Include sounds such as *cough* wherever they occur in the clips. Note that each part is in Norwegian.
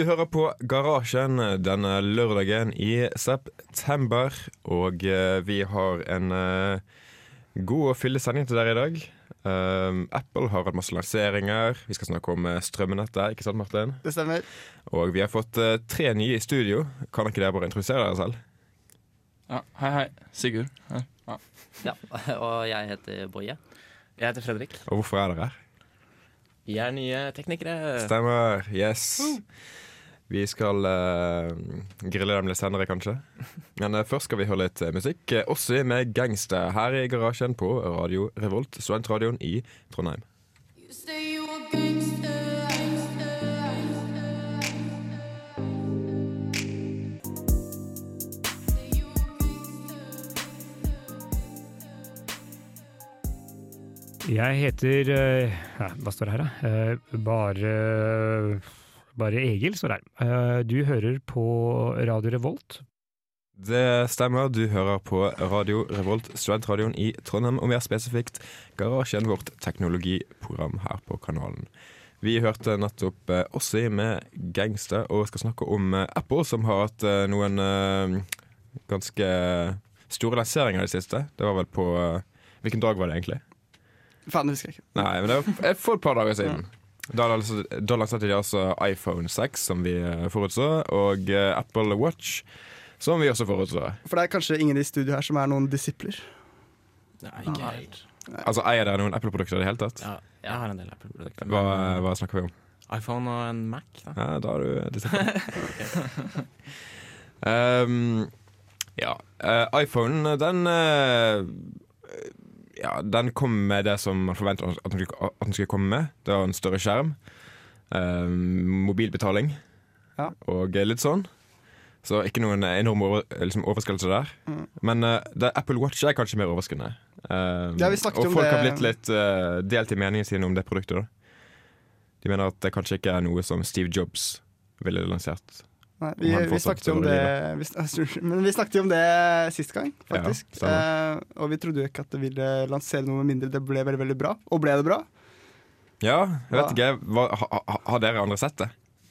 Du hører på Garasjen denne lørdagen i september. Og eh, vi har en eh, god og fyldig sending til dere i dag. Um, Apple har hatt masse lanseringer. Vi skal snakke om eh, strømmenettet. Ikke sant, Martin? Det stemmer. Og vi har fått tre nye i studio. Kan ikke dere bare introdusere dere selv? Ja, hei, hei. Sigurd. Hei. Ja. Ja, *laughs* og jeg heter Boje. Jeg heter Fredrik. Og hvorfor er dere her? Vi er nye teknikere. Stemmer. Yes. Vi skal uh, grille dem litt senere, kanskje. Men uh, først skal vi høre litt eh, musikk. Også med Gangster her i garasjen på Radio Revolt, studentradioen i Trondheim. You say you a gangster, gangster, Jeg heter ja, Hva står det her, da? Eh, Bare Bare Egil står her. Eh, Du hører på Radio Revolt. Det stemmer, du hører på Radio Revolt, studentradioen i Trondheim, og mer spesifikt Garasjen, vårt teknologiprogram her på kanalen. Vi hørte nettopp eh, Ossi med Gangster, og skal snakke om eh, Apple, som har hatt noen ganske store lanseringer i det siste. Det var vel på Hvilken dag var det egentlig? Faen, det husker jeg ikke. Nei, men det var for et par dager siden. Da lanserte de altså iPhone 6, som vi eh, forutså, og eh, Apple Watch, som vi også forutså. For det er kanskje ingen i studio her som er noen disipler. Nei, ikke helt. Altså, Eier dere noen Apple-produkter i det hele tatt? Ja, jeg har en del Apple-produkter. Hva, eh, hva snakker vi om? iPhone og en Mac. Da. Ja, da har du *laughs* disiplinert. um, ja. Uh, iPhone, den eh, Ja, den kom med det som man forventet at den, skulle, at den skulle komme med. Det var en større skjerm. eh, mobilbetaling Ja. og litt sånn. Så ikke noen enorm over, liksom overraskelse der. Mm. Men uh, det Apple Watch er kanskje mer overraskende. Uh, Ja, og folk har blitt litt uh, delt i meningen sine om det produktet. da De mener at det kanskje ikke er noe som Steve Jobs ville lansert. Nei, vi, vi snakket jo om det vi, *laughs* Men vi snakket jo om det sist gang, faktisk. Ja, eh, og vi trodde jo ikke at det ville lansere noe med mindre det ble veldig veldig bra. Og ble det bra? Ja, jeg vet ikke. Hva, ha, ha- har dere andre sett det?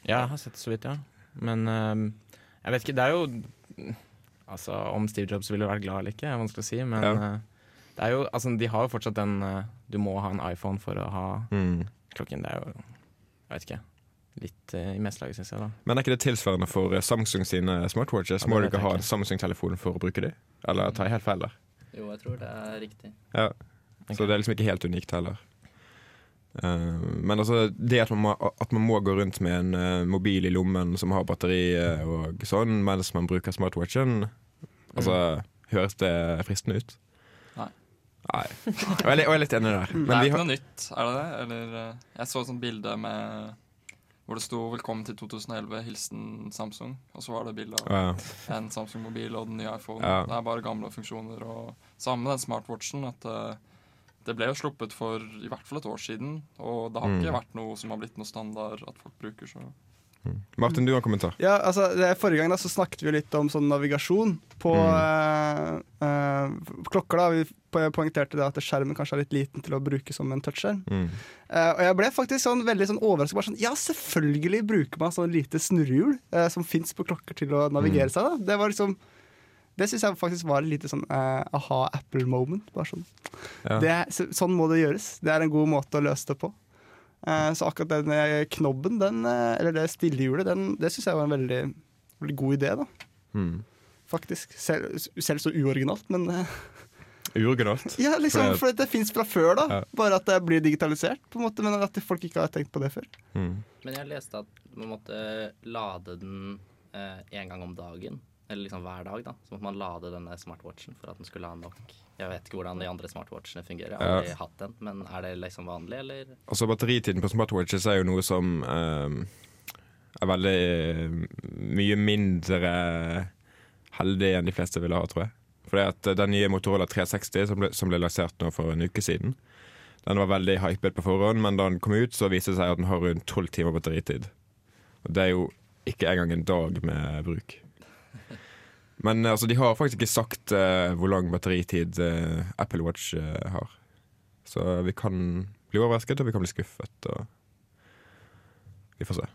Ja, jeg har sett det så vidt, ja. Men uh, jeg vet ikke, det er jo Altså, om Steve Jobs ville vært glad eller ikke, er vanskelig å si. Men Ja. uh, det er jo, altså, de har jo fortsatt den uh, Du må ha en iPhone for å ha Mm. klokken. Det er jo Jeg vet ikke. Litt uh, i mestlaget, syns jeg, da. Men er ikke det tilsvarende for eh, Samsung sine smartwatches? Ja, Må du ikke ha en. Samsung-telefon for å bruke de? Eller tar jeg helt feil der? Jo, jeg tror det er riktig. Ja. Så det er liksom ikke helt unikt heller. Uh, men altså, det at man, må, at man må gå rundt med en uh, mobil i lommen som har batteri uh, og sånn, mens man bruker smartwatchen, altså, høres det fristende ut? Nei. Nei. Og jeg er og jeg er litt enig der. *laughs* det Men er vi ikke har, noe nytt, er det det? Eller eh, Jeg så et sånt bilde med hvor det sto 'Velkommen til 2011. Hilsen Samsung'. Og så var det bilde av ja, en Samsung-mobil og den nye iPhone. Ja. Det er bare gamle funksjoner. Og samme med den smartwatchen. At uh, det ble jo sluppet for i hvert fall et år siden. Og det har Mm. ikke vært noe som har blitt noe standard at folk bruker. Så Martin, du har en kommentar. Ja, altså det, Forrige gang da, så snakket vi litt om sånn navigasjon på Mm. eh, eh, klokker. da Vi poengterte det at skjermen kanskje er litt liten til å bruke som en touchskjerm. Mm. Uh, og jeg ble faktisk sånn veldig sånn overrasket. Sånn, ja, selvfølgelig bruker man sånn lite snurrehjul uh, som fins på klokker til å navigere Mm. seg. da Det var liksom Det syns jeg faktisk var et lite sånn uh, aha Apple-moment. Bare sånn Ja. det, så, Sånn må det gjøres. Det er en god måte å løse det på. Eh, så akkurat den eh, knobben, den, eh, eller det stillehjulet, den, det syns jeg var en veldig, veldig god idé, da. Mm. Faktisk. Selv, selv så uoriginalt, men eh, Uoriginalt. Ja, liksom, For det fins fra før, da. Ja. Bare at det blir digitalisert, på en måte, men at folk ikke har tenkt på det før. Mm. Men jeg leste at man måtte lade den én gang om dagen. Eller liksom hver dag, da. Så måtte man lade denne smartwatchen for at den skulle ha nok Jeg vet ikke hvordan de andre smartwatchene fungerer. Jeg har aldri hatt den. Men er det liksom vanlig, eller? Altså Batteritiden på smartwatches er jo noe som eh, er veldig eh, mye mindre heldig enn de fleste ville ha, tror jeg. Fordi at eh, Den nye Motorola 360 som ble, som ble lansert nå for en uke siden, den var veldig hypet på forhånd, men da den kom ut, så viste det seg at den har rundt tolv timer batteritid. Og Det er jo ikke engang en dag med bruk. Men altså, de har faktisk ikke sagt uh, hvor lang batteritid uh, Apple Watch uh, har. Så vi kan bli overrasket, og vi kan bli skuffet. Og vi får se.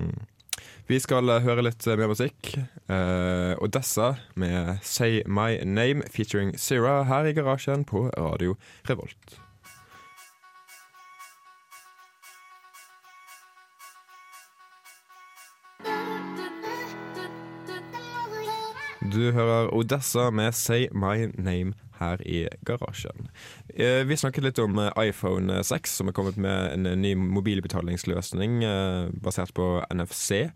Mm. Vi skal eh, høre litt eh, mer musikk. Eh, Odessa med 'Say My Name' featuring Zira her i garasjen på Radio Revolt. Du hører Odessa med 'Say My Name' her i garasjen. Eh, Vi snakket litt om eh, iPhone 6, som er kommet med en eh, ny mobilbetalingsløsning eh, basert på NFC.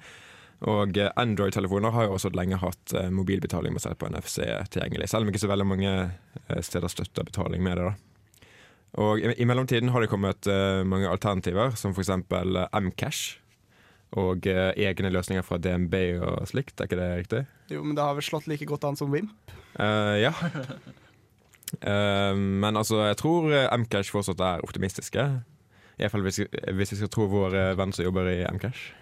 Og eh, Android-telefoner har jo også lenge hatt eh, mobilbetaling basert på NFC tilgjengelig, selv om ikke så veldig mange eh, steder støtter betaling med det. da. Og i, mellomtiden har det kommet eh, mange alternativer, som f.eks. Mcash. Og eh, egne løsninger fra DNB og slikt, er ikke det riktig? Jo, men det har vel slått like godt an som Wimp. Eh, ja. Eh, men altså, jeg tror eh, Mcash fortsatt er optimistiske. I hvert fall hvis, hvis vi skal tro vår eh, venn som jobber i Mcash.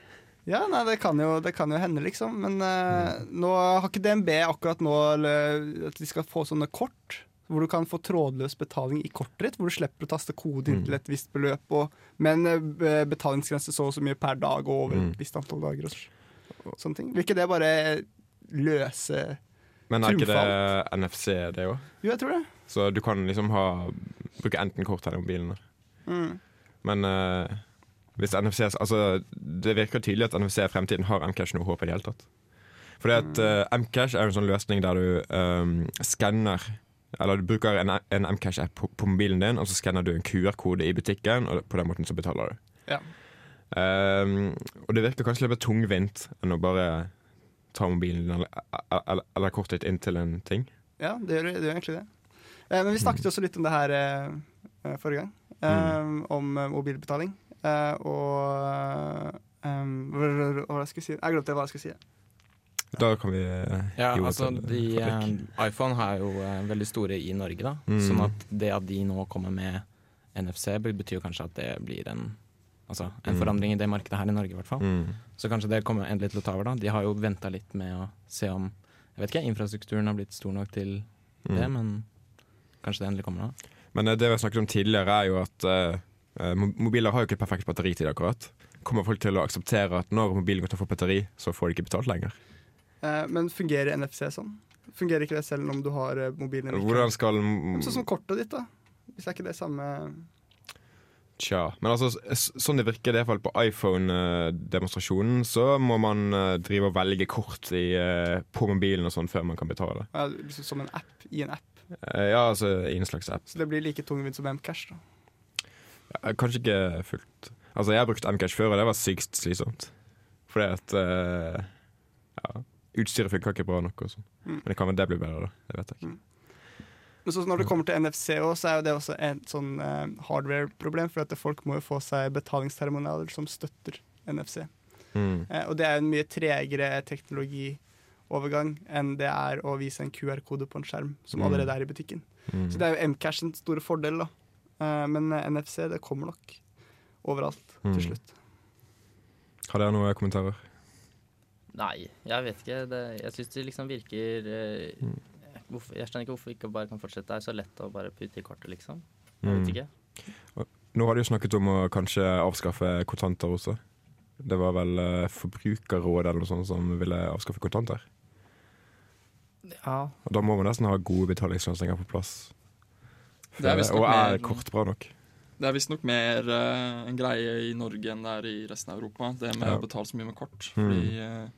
Ja, nei, det kan jo, det kan jo hende, liksom. Men eh, nå har ikke DNB akkurat nå at de skal få sånne kort. Hvor du kan få trådløs betaling i kortet ditt, hvor du slipper å taste kode inn Mm. til et visst beløp. Og, men eh, betalingsgrense så og så mye per dag og over Mm. et visst antall dager. Og sånne ting. Vil ikke det bare løse Men er ikke det NFC, det òg? Jo, jeg tror det. Så du kan liksom ha bruke enten kort eller mobilen. Mm. Men uh, hvis NFC Altså, det virker tydelig at NFC i fremtiden har Mcash noe håp i det hele tatt. Fordi at uh, Mcash er en sånn løsning der du um, skanner Eller du bruker en, en Mcash-app på, på mobilen din, og så skanner du en QR-kode i butikken, og på den måten så betaler du. Ja. Um, og det virker kanskje litt mer tungvint enn å bare ta mobilen eller, eller, eller kortet ditt inn til en ting. Ja, det gjør, det gjør egentlig det. Eh, men vi snakket jo også litt om det her eh, eh, forrige gang. eh, Om eh, mobilbetaling. Eh, og eh, hva, hva, hva jeg skulle si? Jeg glemte hva jeg skulle si. Da kan vi eh, Ja, altså de, eh, iPhone har jo eh, veldig store i Norge, da. Mm. Sånn at det at de nå kommer med NFC, betyr jo kanskje at det blir en Altså en Mm. forandring i det markedet her i Norge, i hvert fall. Mm. Så kanskje det kommer endelig til å ta over, da. De har jo venta litt med å se om Jeg vet ikke, infrastrukturen har blitt stor nok til Mm. det, men kanskje det endelig kommer da. Men det vi har snakket om tidligere, er jo at eh, mobiler har jo ikke perfekt batteritid akkurat. Kommer folk til å akseptere at når mobilen går tom for batteri, så får de ikke betalt lenger? Eh, men fungerer NFC sånn? Fungerer ikke det selv om du har eh, mobilen eller? Hvordan skal Sånn som kortet ditt, da. Hvis er ikke det samme Tja. Men altså, sånn det virker i hvert fall på iPhone-demonstrasjonen, så må man eh, drive og velge kort i, på mobilen og sånn før man kan betale. ja, liksom Som en app i en app. Ja, altså i en slags app. Så det blir like tungvint som Mcash. da Ja, Kanskje ikke fullt. Altså, jeg har brukt Mcash før, og det var sykt slitsomt. Fordi at uh, ja, utstyret funka ikke bra nok. Og sånn. Mm. Men det kan vel det bli bedre, da. Det vet jeg ikke. Men så når det kommer til NFC også, så er jo det også et sånn eh, hardware-problem. For at folk må jo få seg betalingsterminaler som støtter NFC. Mm. Eh, og det er en mye tregere teknologiovergang enn det er å vise en QR-kode på en skjerm som Mm. allerede er i butikken. Mm. Så det er jo Mcashens store fordel, da. Eh, men NFC det kommer nok overalt til slutt. Har dere noen kommentarer? Nei, jeg vet ikke. Det, jeg syns det liksom virker eh, Mm. hvorfor, Jeg skjønner ikke hvorfor vi ikke bare kan fortsette. Det er så lett å bare putte i kortet, liksom. Jeg Mm. vet ikke. Nå har de jo snakket om å kanskje avskaffe kontanter også. Det var vel eh, Forbrukerrådet eller noe sånt som ville avskaffe kontanter. Ja. Og da må man nesten ha gode betalingsløsninger på plass. Det er og er mer- kort bra nok? Det er visstnok mer uh, en greie i Norge enn det er i resten av Europa. Det med Ja. å betale så mye med kort. Mm. Fordi eh,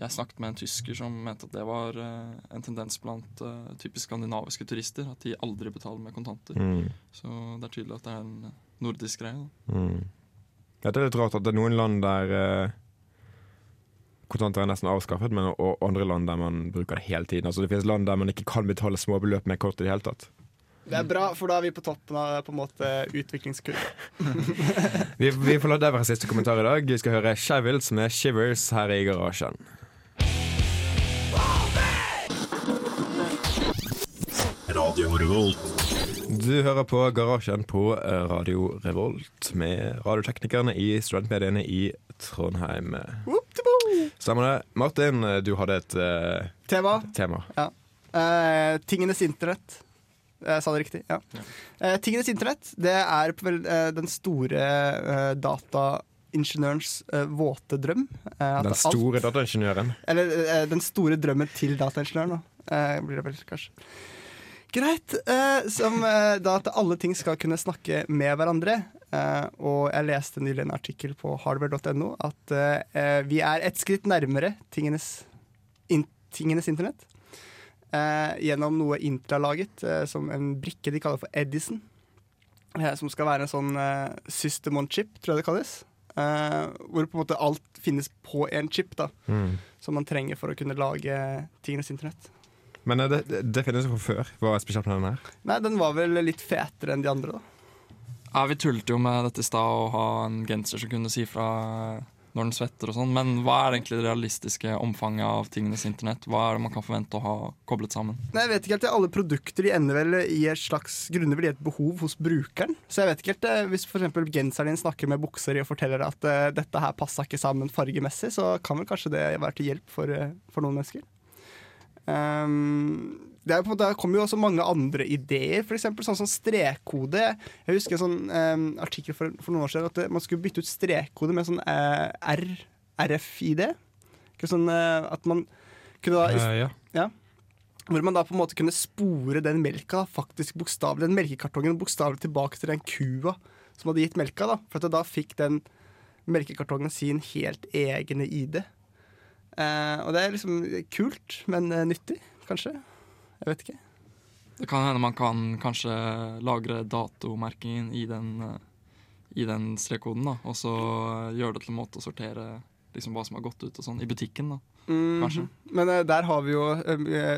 jeg snakket med en tysker som mente at det var eh, en tendens blant eh, typisk skandinaviske turister. At de aldri betaler med kontanter. Mm. Så det er tydelig at det er en nordisk greie. Da. Mm. Ja, det er litt rart at det er noen land der eh, kontanter er nesten avskaffet, men og andre land der man bruker det hele tiden. Altså Det finnes land der man ikke kan betale småbeløp med kort i det hele tatt. Det er bra, for da er vi på toppen av på en måte utviklingskurven. *laughs* Vi, vi får la det være siste kommentar i dag. Vi skal høre Shavils med 'Shivers' her i garasjen. Du hører på Garasjen på eh, Radio Revolt med radioteknikerne i studentmediene i Trondheim. Stemmer det. Martin, eh, du hadde et uh, Tema tema. eh, Tingenes internett. Jeg sa det riktig, ja. Uh, tingenes internett det er på vel, den store uh, dataingeniørens våte drøm. Den alt- store dataingeniøren. Eller den store drømmen til dataingeniøren, da. Eh, blir det vel kanskje. Greit. eh, som eh, da at alle ting skal kunne snakke med hverandre. Eh, og jeg leste nylig en artikkel på hardware.no at eh, vi er et skritt nærmere tingenes, in, tingenes internett. Eh, gjennom noe Intra laget, eh, som en brikke de kaller for Edison. Som skal være en sånn system on chip, tror jeg det kalles. Hvor på en måte alt finnes på en chip. da Mm. som man trenger for å kunne lage tingenes internett. Men eh, det, det, det finnes jo fra før. Hva er spesielt med den her? Nei, den var vel litt fetere enn de andre, da. Ja, Vi tullet jo med dette i stad, å ha en genser som kunne si fra når den svetter og sånn. Men hva er egentlig det realistiske omfanget av tingenes internett? Hva er det man kan forvente å ha koblet sammen? Nei, jeg vet ikke helt, Alle produkter de ender vel i et slags grunner vel i et behov hos brukeren. Så jeg vet ikke helt, eh, Hvis eksempel genseren din snakker med bukser i og forteller deg at uh, dette her passa ikke sammen fargemessig, så kan vel kanskje det være til hjelp for, uh, for noen mennesker. Ehm, det, er på en måte, det kommer jo også mange andre ideer, f.eks. sånn som strekkode. Jeg husker en sånn um, artikkel for, for noen år siden at det, man skulle bytte ut strekkode med sånn uh, R, RFID. Ikke Sånn, uh, at man kunne da Eh, ja. hvor man da på en måte kunne spore den melka faktisk bokstavelig, den melkekartongen bokstavelig tilbake til den kua som hadde gitt melka. da For at da fikk den melkekartongen sin helt egne ID. Eh, og det er liksom kult, men eh, nyttig, kanskje. Jeg vet ikke. Det kan hende man kan kanskje lagre datomerkingen i den, eh, i den strekkoden, da. Og så gjøre det til en måte å sortere liksom hva som har gått ut og sånn, i butikken. da. Mm Kanskje. Men eh, der har vi jo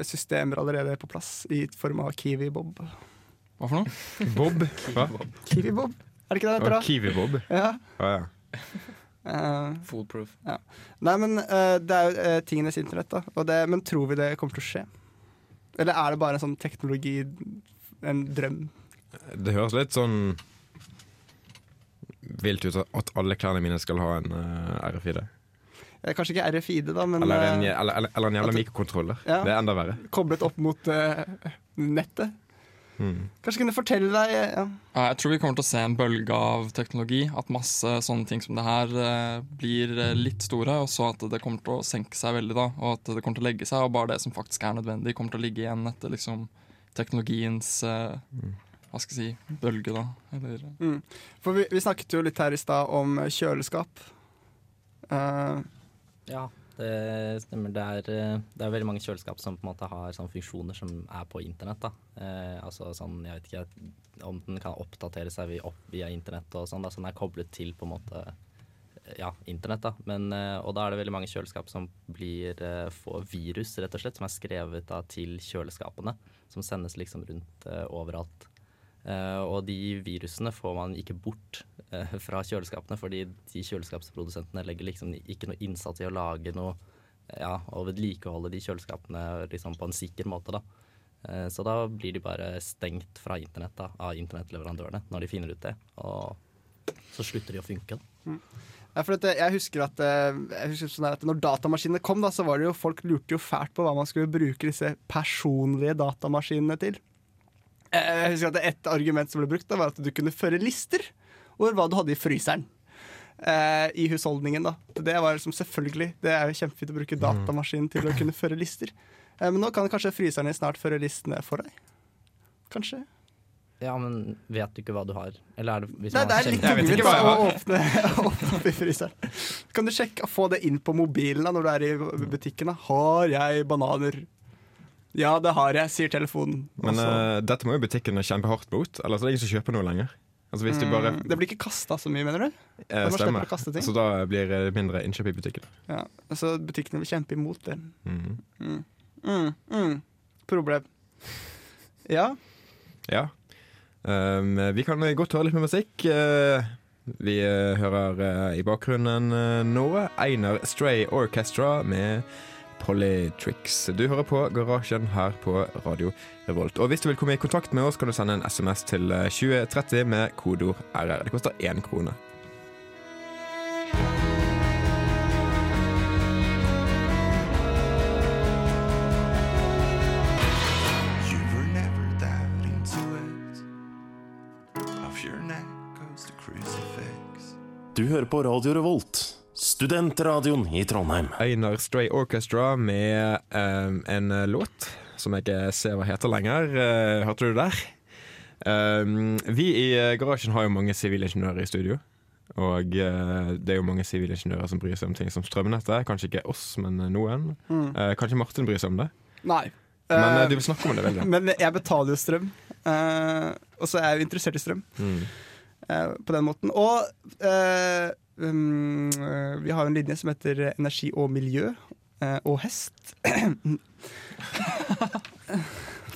systemer allerede på plass i form av Kiwi-bob. Hva for noe? Bob? Kiwi-bob, er det ikke det det heter? Da? Kiwi-bob? Ja. Ah, ja. Eh, Foolproof. Nei, men uh, det er jo uh, tingenes internett, da. Og det, men tror vi det kommer til å skje? Eller er det bare en sånn teknologi, en drøm? Det høres litt sånn vilt ut at alle klærne mine skal ha en uh, RFID. Eh, Kanskje ikke RFID, da, men Eller en, eh, eller, eller, en jævla mikrokontroller. Ja. Det er enda verre. koblet opp mot eh, nettet. Mm. Kanskje kunne fortelle deg ja. Ja, Jeg tror vi kommer til å se en bølge av teknologi. At masse sånne ting som det her eh, blir eh, litt store, og så at det kommer til å senke seg veldig. da Og at det kommer til å legge seg, og bare det som faktisk er nødvendig, kommer til å ligge igjen etter liksom teknologiens eh, Hva skal jeg si bølge, da. Eller mm. For vi, vi snakket jo litt her i stad om kjøleskap. Uh, Ja, det stemmer. Det er, eh, det er veldig mange kjøleskap som på en måte har sånne funksjoner som er på internett. Eh, altså sånn, jeg vet ikke om den kan oppdatere seg via, via internett og sånn, da, så den er koblet til på en måte eh, ja, internett. da. Men, eh, og da er det veldig mange kjøleskap som blir, får virus, rett og slett, som er skrevet da, til kjøleskapene. Som sendes liksom rundt overalt. Eh, og de virusene får man ikke bort eh, fra kjøleskapene, fordi de kjøleskapsprodusentene legger liksom ikke noe innsats i å lage noe ja, og vedlikeholde de kjøleskapene liksom på en sikker måte. da. Eh, så da blir de bare stengt fra internett da, av internettleverandørene når de finner ut det. Og så slutter de å funke. da. Ja, for eh, jeg husker at, jeg husker sånn at når datamaskinene kom, da, så var det jo folk lurte jo fælt på hva man skulle bruke disse personlige datamaskinene til. Eh, Jeg husker at Et argument som ble brukt, da, var at du kunne føre lister over hva du hadde i fryseren. Eh, I husholdningen, da. Det var liksom selvfølgelig Det er jo kjempefint å bruke datamaskinen til å kunne føre lister. Eh, men nå kan kanskje fryseren din snart føre listene for deg. Kanskje. Ja, men vet du ikke hva du har? Eller er det hvis Nei, det er litt tungvint å åpne, *laughs* åpne opp i fryseren. Kan du sjekke, få det inn på mobilen da, når du er i butikken? Da? Har jeg bananer? Ja, det har jeg, sier telefonen. Men uh, dette må jo butikkene kjempe hardt mot, ellers er det ingen som kjøper noe lenger. Altså bare Mm, det blir ikke kasta så mye, mener du? eh, stemmer. Så altså. Så da blir det mindre innkjøp i butikken. Ja, Så butikkene vil kjempe imot det. Mhm. Mm. Mm, mm. Problem. Ja. Ja. Um, vi kan godt høre litt med musikk. Uh, vi uh, hører uh, i bakgrunnen nå Einar Stray Orchestra med Polytricks. Du hører på Garasjen her på Radio Revolt. Og hvis du vil komme i kontakt med oss, kan du sende en SMS til eh, 2030 med kodeord RR. Det koster én krone. You were never that into it. Off your neck goes the crucifix. Du hører på Radio Revolt, studentradioen i Trondheim. Einar Stray Orchestra med um, en eh, låt som jeg ikke ser hva heter lenger. Uh, hørte du det der? Um, vi i eh, garasjen har jo mange sivilingeniører i studio. Og uh, det er jo mange sivilingeniører som bryr seg om ting som strømnettet. Kanskje ikke oss, men eh, noen. Mm. Uh, kanskje Martin bryr seg om det. Nei. Men eh, Eh, du vil snakke om det, veldig. *laughs* Men jeg betaler jo strøm, eh, og så er jeg jo interessert i strøm Mm. eh, på den måten. Og eh, um, eh, vi har en linje som heter energi og miljø uh, og hest. *clears throat*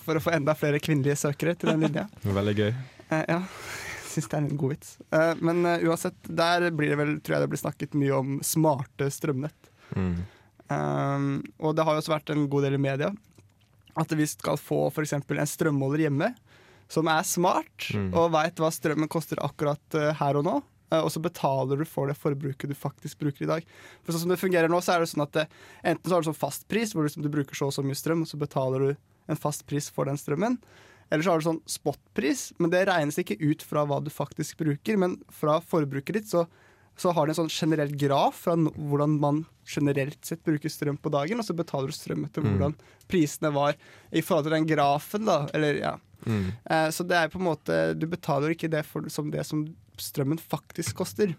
For å få enda flere kvinnelige søkere til den linja. Veldig gøy. Uh, ja, syns det er en god vits. Uh, men uansett, der blir det vel, tror jeg det blir snakket mye om smarte strømnett. Mm. Um, og det har jo også vært en god del i media at vi skal få f.eks. en strømmåler hjemme som er smart Mm. og veit hva strømmen koster akkurat her og nå. Eh, og så betaler du for det forbruket du faktisk bruker i dag. For sånn som det fungerer nå, så er det sånn at det, enten så har du sånn fast pris, hvor du, liksom, du bruker så og så mye strøm, og så betaler du en fast pris for den strømmen. Eller så har du sånn spotpris, men det regnes ikke ut fra hva du faktisk bruker. Men fra forbruket ditt så, så har det en sånn generell graf fra hvordan man generelt sett bruker strøm på dagen, og så betaler du strøm etter Mm. hvordan prisene var i forhold til den grafen, da. Eller, ja. Mm. Eh, så det er på en måte Du betaler ikke det for, som det som strømmen faktisk koster.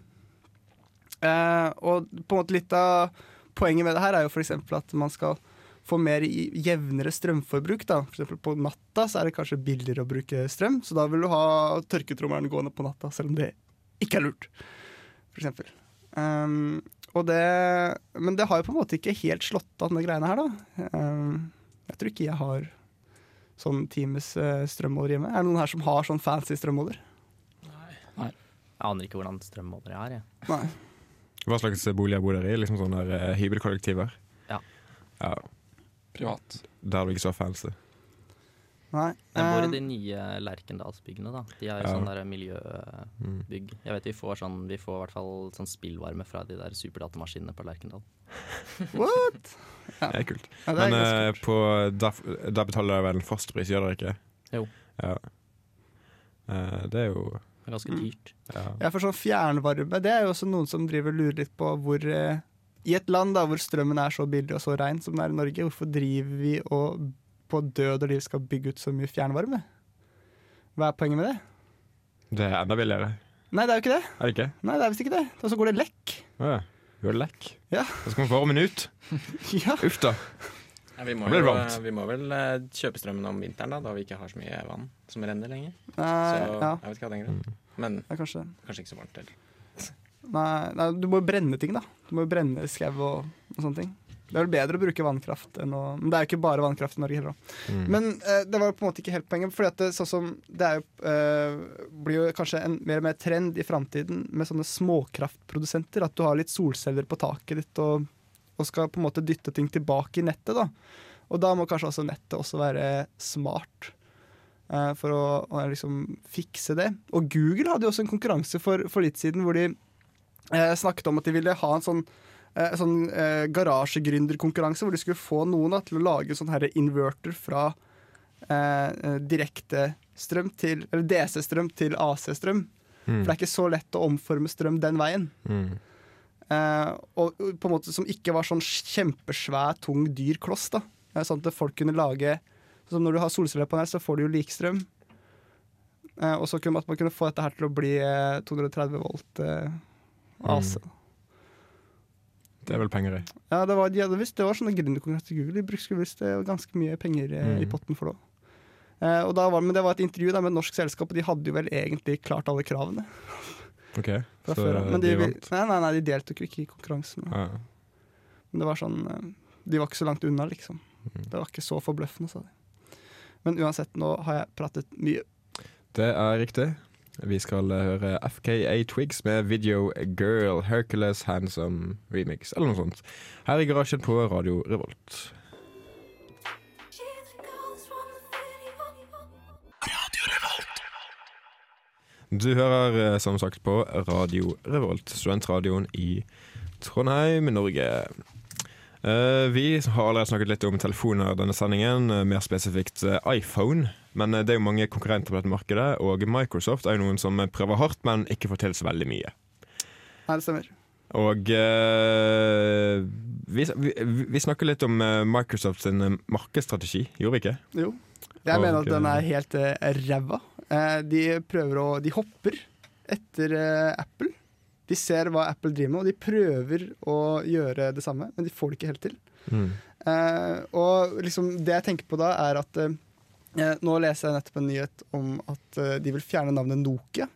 Eh, og på en måte litt av poenget med det her er jo f.eks. at man skal få mer jevnere strømforbruk. da. For eksempel på natta så er det kanskje billigere å bruke strøm, så da vil du ha tørketrommelen gående på natta, selv om det ikke er lurt. For eksempel. Um, det, men det har jo på en måte ikke helt slått an, de greiene her, da. Um, jeg tror ikke jeg har sånn times eh, strømmåler hjemme. Er det noen her som har sånn fancy strømmåler? Nei Jeg aner ikke hvordan strømmåler jeg har. Jeg. Nei. Hva slags boliger bor dere i? Liksom sånne eh, hybelkollektiver? Ja. ja. Privat. Der er du ikke så fancy. Nei. Jeg bor i de nye Lerkendalsbyggene, da. De har jo Ja. sånn der miljøbygg. Jeg vet vi får sånn Vi får i hvert fall sånn spillvarme fra de der superdatamaskinene på Lerkendal. *laughs* What? Det er kult. Ja, det er Men eh, på, Da der betaler dere vel en fastpris, gjør dere ikke? Jo. Ja. Eh, det er jo Det er ganske Mm. dyrt. ja. Ja, for sånn fjernvarme, det er jo også noen som driver og lurer litt på hvor eh, I et land da, hvor strømmen er så billig og så rein som det er i Norge, hvorfor driver vi og på død og liv skal bygge ut så mye fjernvarme? Hva er poenget med det? Det er enda billigere, Nei, det er jo ikke det. er det ikke? Nei, det er visst ikke det. Og så går det lekk. Å ja. går det lekk? Ja. Da skal man få varmen ut. *laughs* Ja. Uff da. Ja, vi, må jo, vi må vel eh, kjøpe strømmen om vinteren, da, da vi ikke har så mye vann som renner lenger. Nei, Så ja, jeg vet ikke hva det er. Men det er kanskje kanskje ikke så varmt heller. Nei, nei, du må jo brenne ting, da. Du må jo brenne skau og, og sånne ting. Det er vel bedre å bruke vannkraft enn å Men det er jo ikke bare vannkraft i Norge heller. Mm. Men eh, det var på en måte ikke helt poenget. For det, sånn som, det jo, eh, blir jo kanskje en mer og mer trend i framtiden med sånne småkraftprodusenter. At du har litt solceller på taket ditt og, og skal på en måte dytte ting tilbake i nettet. da. Og da må kanskje også nettet også være smart. eh, for å, å liksom fikse det. Og Google hadde jo også en konkurranse for, for litt siden hvor de eh, snakket om at de ville ha en sånn eh, sånn eh, garasjegründerkonkurranse hvor de skulle få noen da, til å lage sånn her inverter fra eh, eh, direkte strøm til Eller DC-strøm til AC-strøm. Mm. For det er ikke så lett å omforme strøm den veien. Mm. Eh, og på en måte som ikke var sånn kjempesvær, tung, dyr kloss. da Eh, Sånn at folk kunne lage Sånn som Når du har solcellepanel, så får du jo likstrøm. Eh, og så kunne man, man kunne få dette her til å bli eh, 230 volt eh, AC. Det er vel penger i. Ja, det var, ja, visst, det var sånne gründerkonkurranser til Google. De brukte visst eh, ganske mye penger mm. i potten for det. Eh, og da var, men det var et intervju da, med et norsk selskap, og de hadde jo vel egentlig klart alle kravene. *laughs* OK, så. Men de de, vant. nei, nei, nei, de deltok jo ikke i konkurransen. Ja. Men det var sånn eh, De var ikke så langt unna, liksom. Mm. Det var ikke så forbløffende, sa de. Men uansett, nå har jeg pratet mye. Det er riktig. Vi skal eh, høre FKA Twigs med Video Girl Hercules Handsome Remix, eller noe sånt. Her i garasjen på Radio Revolt. Du hører eh, som sagt på Radio Revolt, studentradioen i Trondheim, Norge. Eh, vi har allerede snakket litt om telefoner denne sendingen, mer spesifikt iPhone. Men eh, det er jo mange konkurrenter på dette markedet, og Microsoft er jo noen som prøver hardt, men ikke får til så veldig mye. Nei, det stemmer. Og uh, vi, vi, vi snakker litt om Microsofts eh, markedsstrategi, gjorde vi ikke? Jo. Jeg mener at den er helt uh, ræva. Uh, de prøver å De hopper etter Apple. De ser hva Apple driver med, og de prøver å gjøre det samme, men de får det ikke helt til. Eh, og liksom det jeg tenker på da, er at Nå leser jeg nettopp en nyhet om at eh, de vil fjerne navnet Nokia.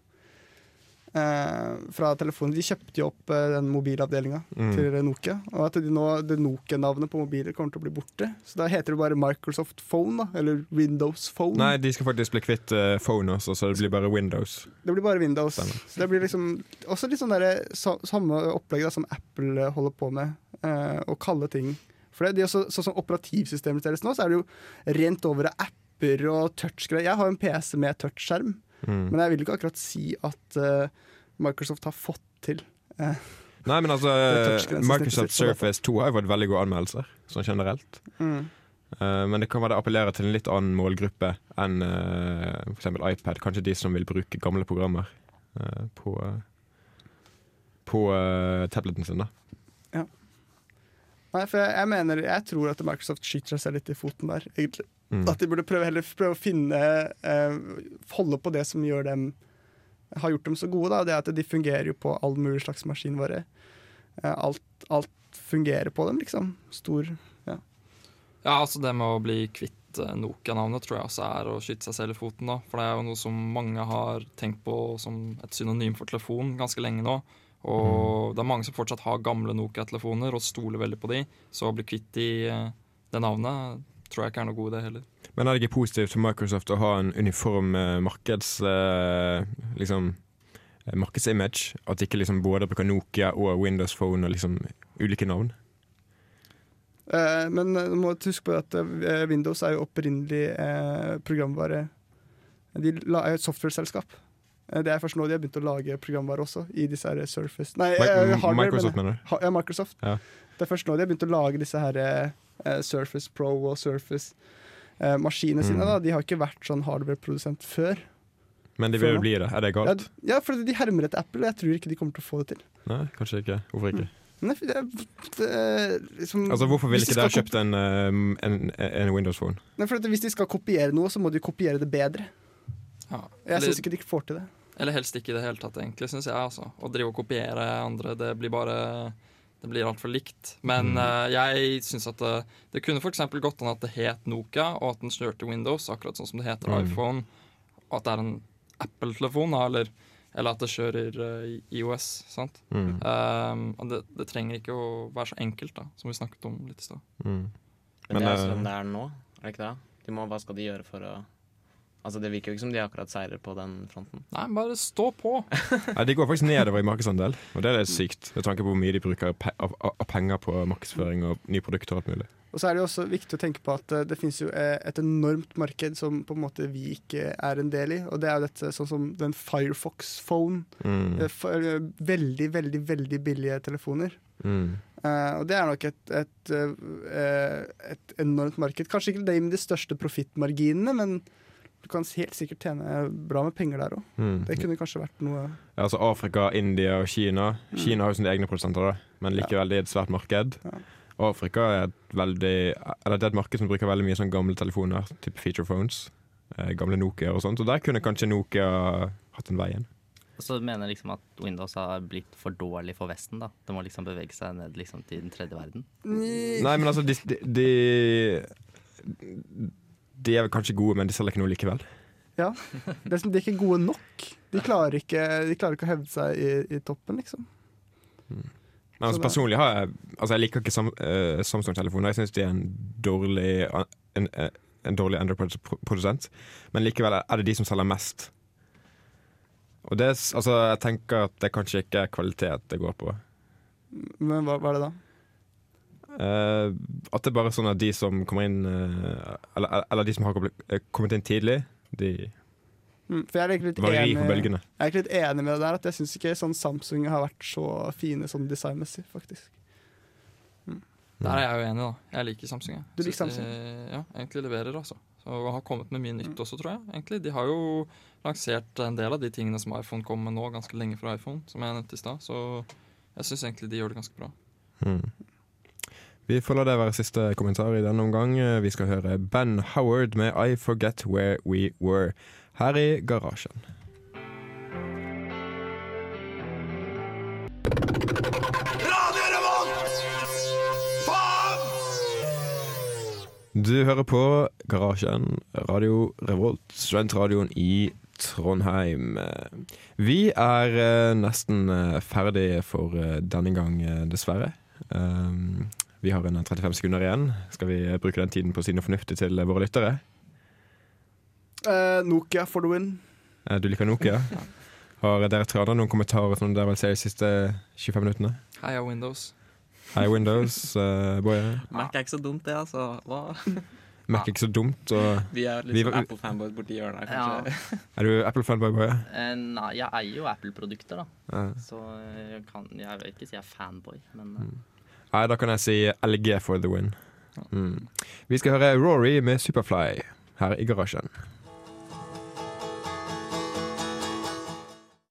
eh, fra telefonen. De kjøpte jo opp eh, den mobilavdelinga Mm. til Nokia. Og at de nå, det Nokia-navnet på mobiler kommer til å bli borte. Så da heter det bare Microsoft Phone, da. Eller Windows Phone. Nei, de skal faktisk bli kvitt uh, phone også, så det blir bare Windows. Det blir bare Windows. Stemmer. Så det blir liksom også litt sånn derre så, samme opplegg da, som Apple eh, holder på med, eh, å kalle ting For det, de også, sånn som operativsystemet deres nå, så er det jo rent over av apper og touchgreier. Jeg har en PC med touchskjerm, Mm. men jeg vil ikke akkurat si at uh, Microsoft har fått til uh, Nei, men altså *laughs* touchgrensesnittet Microsoft. Surface 2 har jo fått veldig gode anmeldelser, sånn generelt. mm. Uh, men det kan være det appellerer til en litt annen målgruppe enn uh, f.eks. iPad. Kanskje de som vil bruke gamle programmer uh, på, på eh, tableten sin. da Ja. Nei, for jeg, jeg mener Jeg tror at Microsoft skyter seg litt i foten der, egentlig. Mm. At de burde prøve, heller prøve å finne eh, Holde på det som gjør dem har gjort dem så gode. Da. Det er at de fungerer jo på all mulig slags maskinvare. Eh, alt, alt fungerer på dem, liksom. Stor ja. Ja, altså det med å bli kvitt eh, Nokia-navnet tror jeg også er å skyte seg selv i foten. da. For det er jo noe som mange har tenkt på som et synonym for telefon ganske lenge nå. Og det er mange som fortsatt har gamle Nokia-telefoner og stoler veldig på de. Så å bli kvitt de, eh, det navnet tror jeg ikke er noe god idé heller. Men er det ikke positivt for Microsoft å ha en uniform eh, markeds... eh, liksom eh, markedsimage? At de ikke liksom både bruker Nokia og Windows Phone og liksom ulike navn? Eh, men du må huske på at eh, Windows er jo opprinnelig eh, programvare De la- er et software-selskap. Eh, Det er først nå de har begynt å lage programvare også, i disse her Surface Nei, Mi- eh, hardware, Microsoft, mener du? ja, Microsoft. Ja. Det er først nå de har begynt å lage disse her eh, Surface Pro og Surface-maskinene Mm. sine. da De har ikke vært sånn hardware-produsent før. Men de vil jo bli det. Er det galt? ja, for de hermer etter Apple, og jeg tror ikke de kommer til å få det til. Nei, kanskje ikke. Hvorfor ikke? Nei, for det, det, liksom, Altså, Hvorfor ville de ikke dere kjøpt en, eh, en, en Windows Phone? Nei, for Hvis de skal kopiere noe, så må de kopiere det bedre. Ja. Jeg syns ikke de får til det. Eller helst ikke i det hele tatt, egentlig, syns jeg. altså. Å drive og kopiere andre, det blir bare Det blir altfor likt. Men Mm. uh, jeg syns at det, det kunne f.eks. gått an at det het Nokia, og at den kjørte Windows, akkurat sånn som det heter Mm. iPhone. Og at det er en Apple-telefon, da, eller, eller at det kjører uh, IOS. sant? Mm. Um, og det, det trenger ikke å være så enkelt, da, som vi snakket om litt i stad. Mm. Men, Men, det er eh, sånn det er nå, er det ikke det? De må, hva skal de gjøre for å Altså Det virker jo ikke som de akkurat seirer på den fronten. Nei, bare stå på! *laughs* Nei, De går faktisk nedover i markedsandel, og det er sykt. Med tanke på hvor mye de bruker av, penger på markedsføring og nye produkter og alt mulig. Og så er det jo også viktig å tenke på at eh, det finnes jo eh, et enormt marked som på en måte vi ikke er en del i. Og det er jo dette sånn som den Firefox Phone. Mm. Eh, veldig, veldig, veldig billige telefoner. Mm. Uh, og det er nok et, et, eh, et enormt marked. Kanskje ikke det med de største profittmarginene, men du kan helt sikkert tjene bra med penger der òg. Mm. Det kunne kanskje vært noe Ja, altså Afrika, India og Kina. Mm. Kina har jo sine egne produsenter, da, men likevel det er et svært marked. Ja. Afrika er et veldig Eller det er et marked som bruker veldig mye sånn gamle telefoner, type feature phones. Eh, gamle Nokia og sånt. Og der kunne kanskje Nokia hatt en vei inn. Og så mener jeg liksom at Windows har blitt for dårlig for Vesten. da Det må liksom bevege seg ned liksom til den tredje verden. Nei, men altså, de, de, de De er vel kanskje gode, men de selger ikke noe likevel. Ja. Det er, som, de er ikke gode nok. De klarer ikke, de klarer ikke å hevde seg i, i toppen, liksom. Men altså, personlig har jeg Altså, jeg liker ikke Sam, uh, Samsung-telefoner. Jeg syns de er en dårlig En, eh, en dårlig Android-produsent. Men likevel er det de som selger mest. Og det, altså, jeg tenker at det kanskje ikke er kvalitet det går på. Men hva, hva er det da? Eh, at det er bare sånn at de som kommer inn uh, eller, eller de som har kommet- eh, inn tidlig, de Mm, For jeg er litt var ri enig, på bølgene. jeg er egentlig litt enig med det der. At jeg syns ikke sånn Samsung har vært så fine sånn designmessig, faktisk. Der er jeg jo enig, da. Jeg liker Samsung. Jeg. Du liker Samsung? De, ja, egentlig leverer, altså. Og har kommet med mye nytt også, tror jeg. egentlig. De har jo lansert en del av de tingene som iPhone kom med nå, ganske lenge fra iPhone, som jeg nevnte i stad. Så Jeg syns egentlig de gjør det ganske bra. Mm. Vi får la det være siste kommentar i denne omgang. Vi skal høre Ben Howard med I Forget Where We Were her i garasjen. Du hører på Garasjen, Radio Revolt, studentradioen i Trondheim. Vi er eh, nesten eh, ferdig for eh, denne gang, dessverre. Vi har en 35 sekunder igjen. Skal vi eh, bruke den tiden på å si noe fornuftig til eh, våre lyttere? Eh, Nokia for the win. Eh, Du liker Nokia? Har dere tre andre noen kommentarer som dere vil se de siste 25 minuttene? Heia Windows. Hei, Windows. Uh, boy. Mac er ikke så dumt, det, altså. Hva? *laughs* Mac er ikke så dumt. Og *laughs* Vi er litt sånn Apple-fanboys borti hjørnet her, kanskje. *laughs* er du Apple-fanboy, Boje? Uh, nei, jeg eier jo Apple-produkter, da. Uh. Så jeg, kan, jeg vil ikke si jeg er fanboy, men eh, Nei, da kan jeg si LG for the win. Mm. Vi skal høre Rory med Superfly her i garasjen.